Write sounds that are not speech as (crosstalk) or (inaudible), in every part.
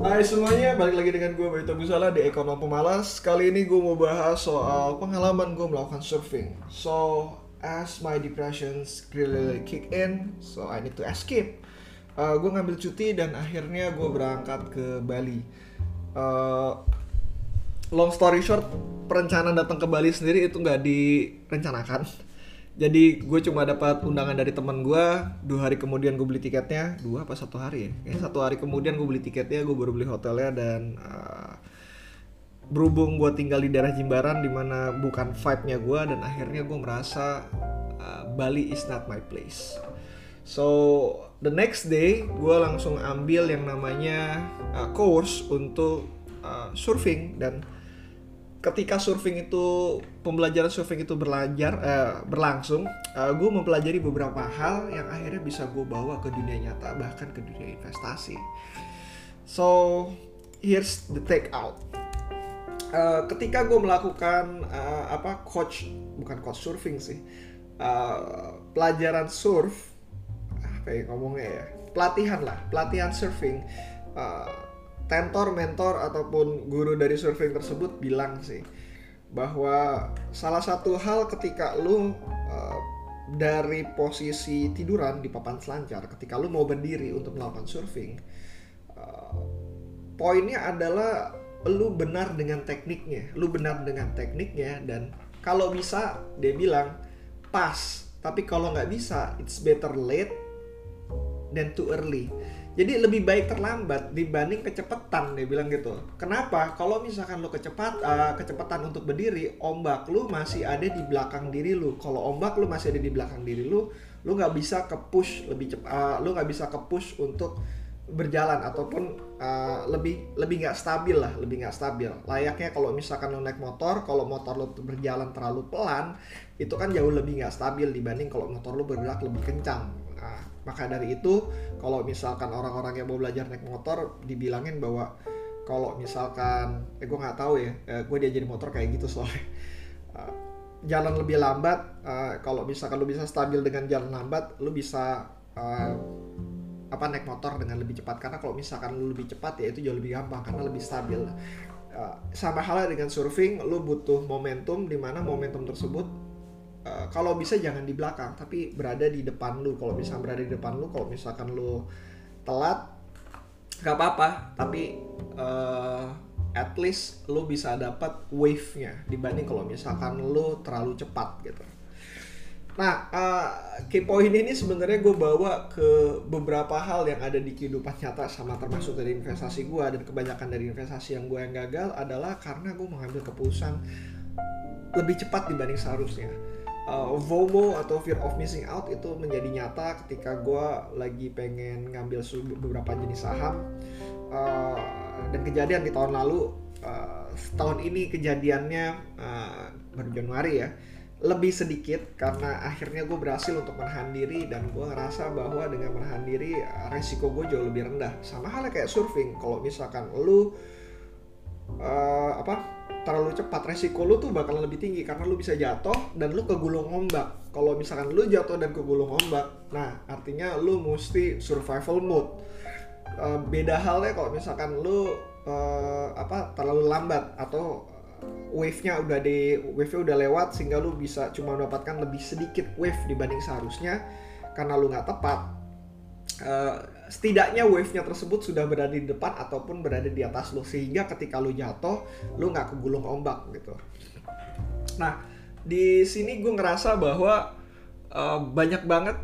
Hai semuanya, balik lagi dengan gue Bayu Busala di Ekonom Pemalas. Kali ini gue mau bahas soal pengalaman gue melakukan surfing. So, as my depressions really kick in So, I need to escape. Uh, Gue ngambil cuti dan akhirnya gue berangkat ke Bali. Uh, Long story short, perencanaan datang ke Bali sendiri itu nggak direncanakan jadi gue cuma dapat undangan dari teman gue dua hari kemudian gue beli tiketnya. Dua apa satu hari ya? Kayaknya satu hari kemudian gue beli tiketnya gue baru beli hotelnya dan uh, berhubung gue tinggal di daerah Jimbaran di mana bukan vibe-nya gue dan akhirnya gue merasa uh, Bali is not my place. So the next day gue langsung ambil yang namanya uh, course untuk uh, surfing dan ketika surfing itu pembelajaran surfing itu belajar uh, berlangsung, uh, gue mempelajari beberapa hal yang akhirnya bisa gue bawa ke dunia nyata bahkan ke dunia investasi. So here's the take out. Uh, ketika gue melakukan uh, apa coach bukan coach surfing sih uh, pelajaran surf apa ya ngomongnya ya pelatihan lah pelatihan surfing uh, tentor, mentor ataupun guru dari surfing tersebut bilang sih bahwa salah satu hal ketika lu uh, dari posisi tiduran di papan selancar ketika lu mau berdiri untuk melakukan surfing uh, poinnya adalah lu benar dengan tekniknya lu benar dengan tekniknya dan kalau bisa dia bilang pas. Tapi kalau nggak bisa it's better late than too early jadi lebih baik terlambat dibanding kecepatan dia bilang gitu. Kenapa? Kalau misalkan lo kecepat uh, kecepatan untuk berdiri, ombak lu masih ada di belakang diri lu. Kalau ombak lu masih ada di belakang diri lu, lu nggak bisa ke push lebih cepat. Uh, lu nggak bisa ke push untuk berjalan ataupun uh, lebih lebih nggak stabil lah, lebih nggak stabil. Layaknya kalau misalkan lo naik motor, kalau motor lo berjalan terlalu pelan, itu kan jauh lebih nggak stabil dibanding kalau motor lo bergerak lebih kencang maka dari itu kalau misalkan orang-orang yang mau belajar naik motor dibilangin bahwa kalau misalkan eh gue nggak tahu ya eh, gue diajarin motor kayak gitu soalnya. Uh, (laughs) jalan lebih lambat uh, kalau misalkan lu bisa stabil dengan jalan lambat lu bisa uh, apa naik motor dengan lebih cepat. Karena kalau misalkan lu lebih cepat ya itu jauh lebih gampang karena lebih stabil. Sama halnya dengan surfing lu butuh momentum di mana momentum tersebut uh, kalau bisa jangan di belakang tapi berada di depan lu. Kalau bisa berada di depan lu kalau misalkan lu telat nggak apa-apa. Tapi uh, at least lu bisa dapat wave-nya dibanding kalau misalkan lu terlalu cepat gitu. Nah, uh, key point ini sebenarnya gue bawa ke beberapa hal yang ada di kehidupan nyata sama termasuk dari investasi gue dan kebanyakan dari investasi yang gue yang gagal adalah karena gue mengambil keputusan lebih cepat dibanding seharusnya uh, FOMO atau fear of missing out itu menjadi nyata ketika gue lagi pengen ngambil beberapa jenis saham. Uh, dan kejadian di tahun lalu uh, tahun ini kejadiannya uh, baru Januari ya lebih sedikit karena akhirnya gue berhasil untuk menahan diri dan gue ngerasa bahwa dengan menahan diri resiko gue jauh lebih rendah. Sama halnya kayak surfing kalau misalkan lu uh, apa terlalu cepat resiko lu tuh bakal lebih tinggi karena lu bisa jatuh dan lu kegulung ombak. Kalau misalkan lu jatuh dan kegulung ombak nah artinya lu mesti survival mode. Uh, beda halnya kalau misalkan lu uh, apa terlalu lambat atau wave-nya udah di wave-nya udah lewat sehingga lu bisa cuma mendapatkan lebih sedikit wave dibanding seharusnya karena lu nggak tepat. Uh, setidaknya wave-nya tersebut sudah berada di depan ataupun berada di atas lo sehingga ketika lo jatuh lo nggak kegulung ombak gitu. Nah di sini gue ngerasa bahwa uh, banyak banget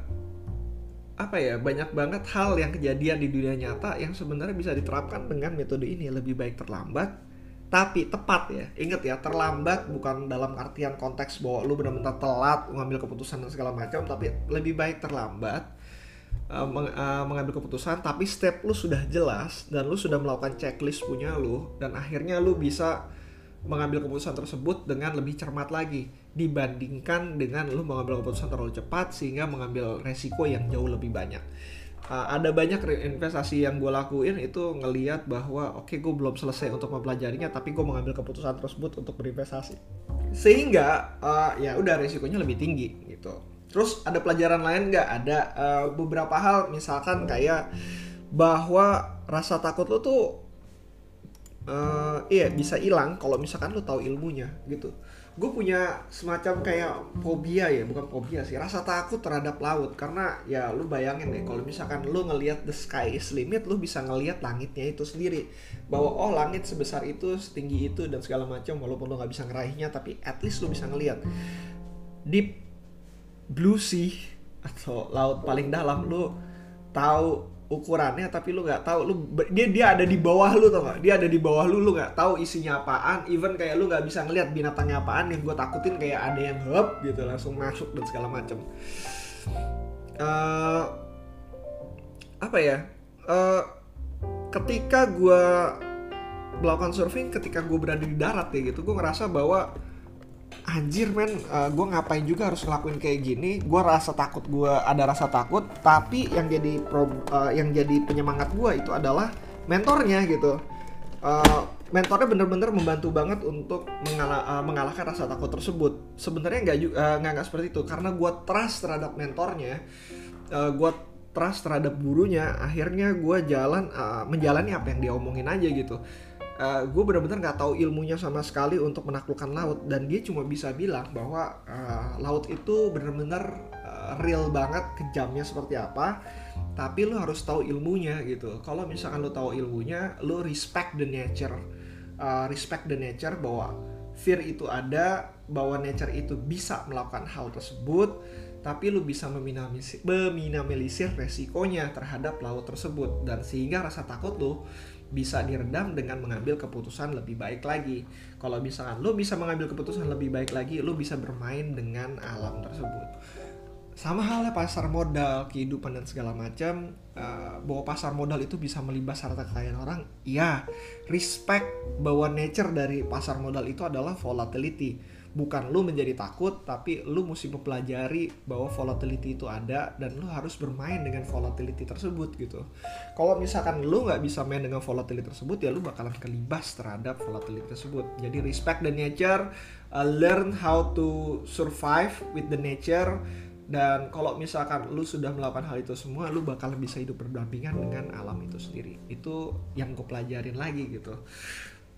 apa ya banyak banget hal yang kejadian di dunia nyata yang sebenarnya bisa diterapkan dengan metode ini lebih baik terlambat tapi tepat ya inget ya terlambat bukan dalam artian konteks bahwa lu benar-benar telat mengambil keputusan dan segala macam tapi lebih baik terlambat uh, meng, uh, mengambil keputusan tapi step lu sudah jelas dan lu sudah melakukan checklist punya lu dan akhirnya lu bisa mengambil keputusan tersebut dengan lebih cermat lagi dibandingkan dengan lu mengambil keputusan terlalu cepat sehingga mengambil resiko yang jauh lebih banyak. Uh, ada banyak investasi yang gue lakuin itu ngeliat bahwa oke okay, gue belum selesai untuk mempelajarinya tapi gue mengambil keputusan tersebut untuk berinvestasi sehingga uh, ya udah resikonya lebih tinggi gitu Terus ada pelajaran lain nggak? Ada uh, beberapa hal misalkan kayak bahwa rasa takut lo tuh uh, iya bisa hilang kalau misalkan lu tahu ilmunya gitu. Gue punya semacam kayak fobia ya bukan fobia sih rasa takut terhadap laut. Karena ya lu bayangin deh kalau misalkan lu ngelihat the sky is limit lu bisa ngelihat langitnya itu sendiri. Bahwa oh langit sebesar itu setinggi itu dan segala macam walaupun lu nggak bisa ngeraihnya tapi at least lu bisa ngelihat. Deep blue sea atau laut paling dalam lu tahu ukurannya tapi lu nggak tahu lu dia dia ada di bawah lu tau gak dia ada di bawah lu lu nggak tahu isinya apaan. Even kayak lu nggak bisa ngeliat binatangnya apaan yang gue takutin kayak ada yang hop gitu langsung masuk dan segala macem. Uh, apa ya? Uh, ketika gue melakukan surfing ketika gue berada di darat ya gitu gue ngerasa bahwa anjir men uh, eh, gue ngapain juga harus ngelakuin kayak gini? Gue rasa takut gue ada rasa takut tapi yang jadi pro, uh, yang jadi penyemangat gue itu adalah mentornya gitu. Uh, mentornya bener-bener membantu banget untuk mengalah, uh, mengalahkan rasa takut tersebut. Sebenarnya nggak uh, nggak seperti itu karena gue trust terhadap mentornya uh, gue trust terhadap gurunya akhirnya gue jalan uh, menjalani apa yang dia omongin aja gitu uh, eh, gue benar-benar nggak tahu ilmunya sama sekali untuk menaklukkan laut. Dan dia cuma bisa bilang bahwa uh, laut itu benar-benar uh, real banget kejamnya seperti apa. Tapi lo harus tahu ilmunya gitu. Kalau misalkan lo tahu ilmunya lo respect the nature. Uh, respect the nature bahwa fear itu ada bahwa nature itu bisa melakukan hal tersebut tapi lu bisa meminimalisir resikonya terhadap laut tersebut. Dan sehingga rasa takut lu bisa diredam dengan mengambil keputusan lebih baik lagi. Kalau misalkan lo bisa mengambil keputusan lebih baik lagi, lo bisa bermain dengan alam tersebut. Sama halnya pasar modal, kehidupan dan segala macam, uh, bahwa pasar modal itu bisa melibas harta kekayaan orang. Iya, respect bahwa nature dari pasar modal itu adalah volatility. Bukan lu menjadi takut tapi lu mesti mempelajari bahwa volatility itu ada dan lu harus bermain dengan volatility tersebut gitu. Kalau misalkan lu nggak bisa main dengan volatility tersebut ya lu bakalan kelibas terhadap volatility tersebut. Jadi respect the nature uh, learn how to survive with the nature dan kalau misalkan lu sudah melakukan hal itu semua lu bakal bisa hidup berdampingan dengan alam itu sendiri. Itu yang gue pelajarin lagi gitu.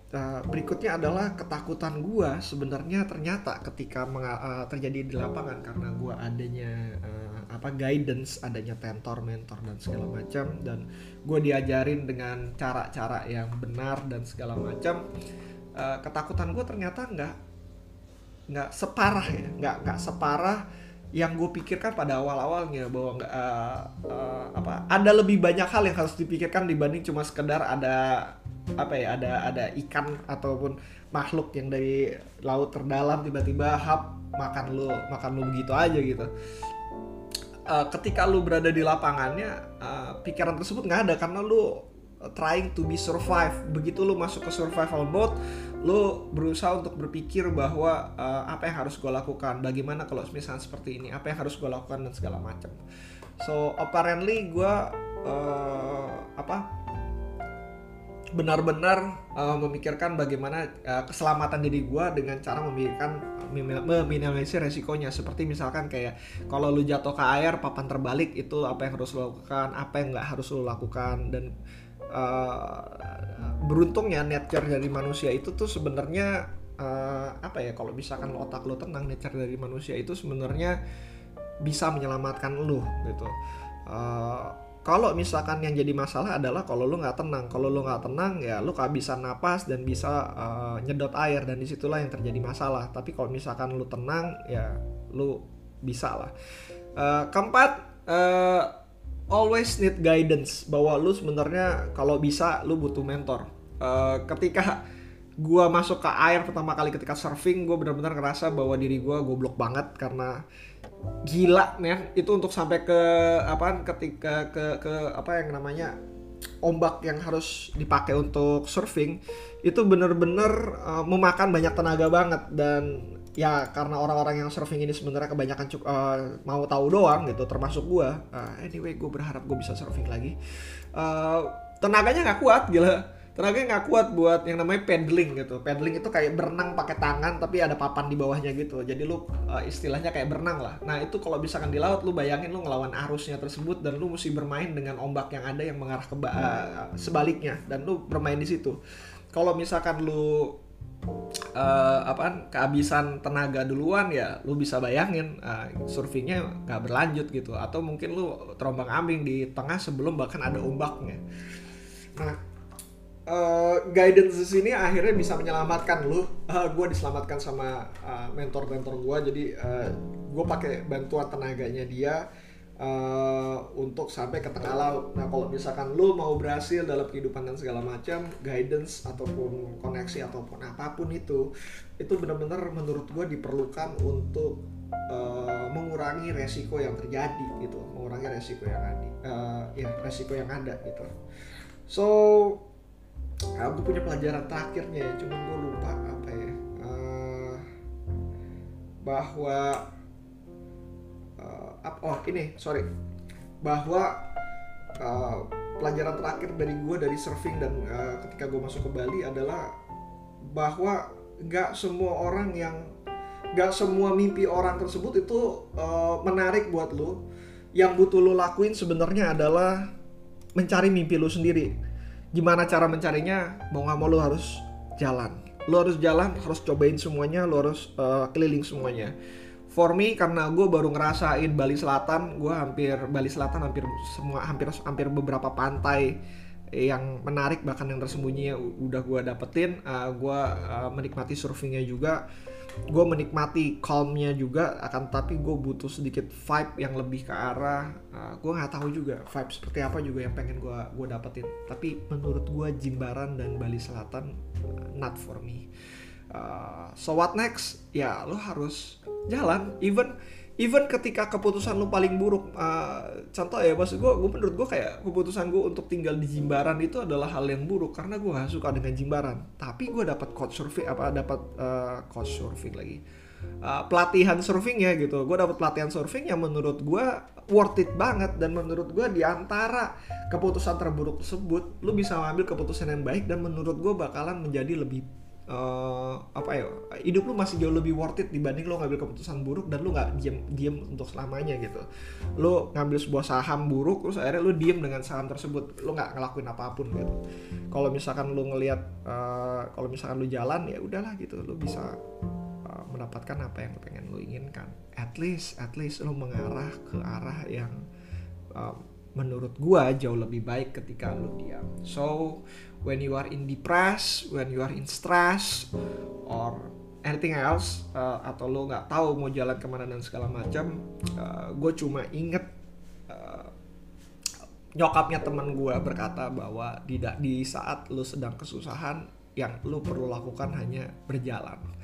Uh, berikutnya adalah ketakutan gue sebenarnya ternyata ketika uh, terjadi di lapangan karena gue adanya uh, apa guidance adanya mentor mentor dan segala macam. Dan gue diajarin dengan cara-cara yang benar dan segala macam. Uh, ketakutan gue ternyata nggak nggak separah ya nggak nggak separah yang gue pikirkan pada awal-awalnya bahwa nggak uh, uh, apa ada lebih banyak hal yang harus dipikirkan dibanding cuma sekedar ada apa ya ada ada ikan ataupun makhluk yang dari laut terdalam tiba-tiba hap makan lu makan lu begitu aja gitu. Uh, ketika lu berada di lapangannya uh, pikiran tersebut nggak ada karena lu trying to be survive. Begitu lu masuk ke survival mode lu berusaha untuk berpikir bahwa uh, apa yang harus gue lakukan bagaimana kalau misalnya seperti ini apa yang harus gue lakukan dan segala macam. So apparently gue uh, apa benar-benar uh, memikirkan bagaimana uh, keselamatan diri gue dengan cara memikirkan meminimalisir resikonya. Seperti misalkan kayak kalau lu jatuh ke air papan terbalik itu apa yang harus lo lakukan apa yang nggak harus lo lakukan dan uh, beruntungnya nature dari manusia itu tuh sebenarnya uh, apa ya kalau misalkan lo otak lo tenang nature dari manusia itu sebenarnya bisa menyelamatkan lo gitu. Uh, kalau misalkan yang jadi masalah adalah kalau lu nggak tenang. Kalau lu nggak tenang ya lu kehabisan napas dan bisa uh, nyedot air dan di situlah yang terjadi masalah. Tapi kalau misalkan lu tenang ya lu bisa lah. Uh, keempat uh, always need guidance bahwa lu sebenarnya kalau bisa lu butuh mentor. Uh, ketika gua masuk ke air pertama kali ketika surfing gue benar-benar ngerasa bahwa diri gue goblok banget karena gila men. Itu untuk sampai ke apa ketika ke ke apa yang namanya ombak yang harus dipakai untuk surfing itu bener-bener uh, memakan banyak tenaga banget. Dan ya karena orang-orang yang surfing ini sebenarnya kebanyakan uh, mau tahu doang gitu termasuk gua. Uh, anyway gue berharap gue bisa surfing lagi. Uh, tenaganya nggak kuat gila. Tenaganya nggak kuat buat yang namanya paddling gitu. Paddling itu kayak berenang pakai tangan tapi ada papan di bawahnya gitu. Jadi lu uh, istilahnya kayak berenang lah. Nah itu kalau misalkan di laut lu bayangin lu ngelawan arusnya tersebut dan lu mesti bermain dengan ombak yang ada yang mengarah ke uh, sebaliknya. Dan lu bermain di situ. Kalau misalkan lu uh, apaan? Kehabisan tenaga duluan ya lu bisa bayangin uh, surfingnya nggak berlanjut gitu. Atau mungkin lu terombang ambing di tengah sebelum bahkan ada ombaknya. Nah uh, guidance sini akhirnya bisa menyelamatkan lu. Uh, gue diselamatkan sama uh, mentor mentor gue jadi uh, gue pakai bantuan tenaganya dia uh, untuk sampai ke tengah laut. Nah kalau misalkan lu mau berhasil dalam kehidupan dan segala macam, guidance ataupun koneksi ataupun apa pun itu, itu benar-benar menurut gue diperlukan untuk uh, mengurangi resiko yang terjadi gitu, mengurangi resiko yang ada, uh, ya resiko yang ada gitu. So, aku punya pelajaran terakhirnya, ya, cuman gue lupa apa ya, bahwa oh ini sorry. Bahwa uh, pelajaran terakhir dari gue dari surfing dan uh, ketika gue masuk ke Bali adalah bahwa nggak semua orang yang nggak semua mimpi orang tersebut itu uh, menarik buat lo yang butuh lo lakuin sebenarnya adalah mencari mimpi lo sendiri. Gimana cara mencarinya? Mau nggak mau lo harus jalan. Lo harus jalan harus cobain semuanya lo harus uh, keliling semuanya for me karena gue baru ngerasain Bali Selatan gue hampir Bali Selatan hampir semua hampir hampir beberapa pantai yang menarik bahkan yang tersembunyi udah gue dapetin. Uh, gue uh, menikmati surfingnya juga. Gue menikmati calmnya juga akan tapi gue butuh sedikit vibe yang lebih ke arah uh, gue nggak tahu juga vibe seperti apa juga yang pengen gue gue dapetin. Tapi menurut gue Jimbaran dan Bali Selatan uh, not for me uh, so what next? Ya lo harus jalan. Even even ketika keputusan lu paling buruk uh, contoh ya maksud gue gue menurut gue kayak keputusan gue untuk tinggal di Jimbaran itu adalah hal yang buruk karena gue gak suka dengan Jimbaran. Tapi gue dapat coach surfing apa dapat uh, coach surfing lagi. Uh, pelatihan surfing ya gitu. Gue dapat pelatihan surfing yang menurut gue worth it banget dan menurut gue di antara keputusan terburuk tersebut lu bisa mengambil keputusan yang baik dan menurut gue bakalan menjadi lebih uh, apa ya hidup lu masih jauh lebih worth it dibanding lo ngambil keputusan buruk dan lu nggak diem diem untuk selamanya gitu. Lu ngambil sebuah saham buruk terus akhirnya lu diem dengan saham tersebut. Lu nggak ngelakuin apa pun gitu. Kalau misalkan lu ngelihat uh, kalau misalkan lu jalan ya udahlah gitu. Lu bisa uh, mendapatkan apa yang lu pengen lu inginkan. At least at least lu mengarah ke arah yang uh, menurut gua jauh lebih baik ketika lu diam. So when you are in depressed, when you are in stress, or anything else, uh, atau lo nggak tahu mau jalan ke mana dan segala macam, uh, gue cuma inget uh, nyokapnya teman gue berkata bahwa di di saat lo sedang kesusahan, yang lo perlu lakukan hanya berjalan.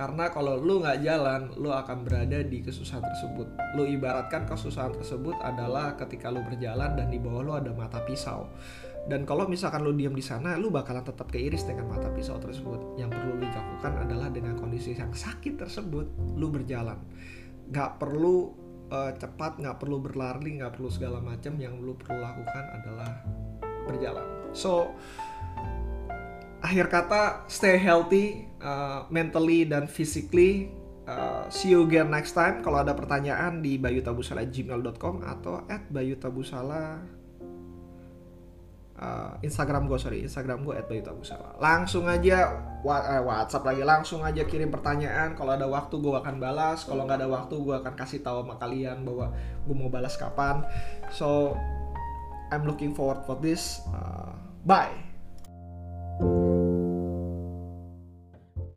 Karena kalau lo nggak jalan, lo akan berada di kesusahan tersebut. Lo ibaratkan kesusahan tersebut adalah ketika lo berjalan dan di bawah lo ada mata pisau. Dan kalau misalkan lu diam di sana lu bakalan tetap keiris dengan mata pisau tersebut. Yang perlu lu lakukan adalah dengan kondisi yang sakit tersebut lu berjalan. Nggak perlu uh, cepat nggak perlu berlari nggak perlu segala macam yang lu perlu lakukan adalah berjalan. So akhir kata stay healthy uh, mentally dan physically. Uh, see you again next time. Kalau ada pertanyaan di bayutabusala@gmail.com atau at bayutabusala uh, Instagram gue sorry Instagram gue @bayutabusala. Langsung aja wa eh, WhatsApp lagi langsung aja kirim pertanyaan. Kalau ada waktu gue akan balas. Kalau nggak ada waktu gue akan kasih tahu sama kalian bahwa gue mau balas kapan. So I'm looking forward for this. Uh, bye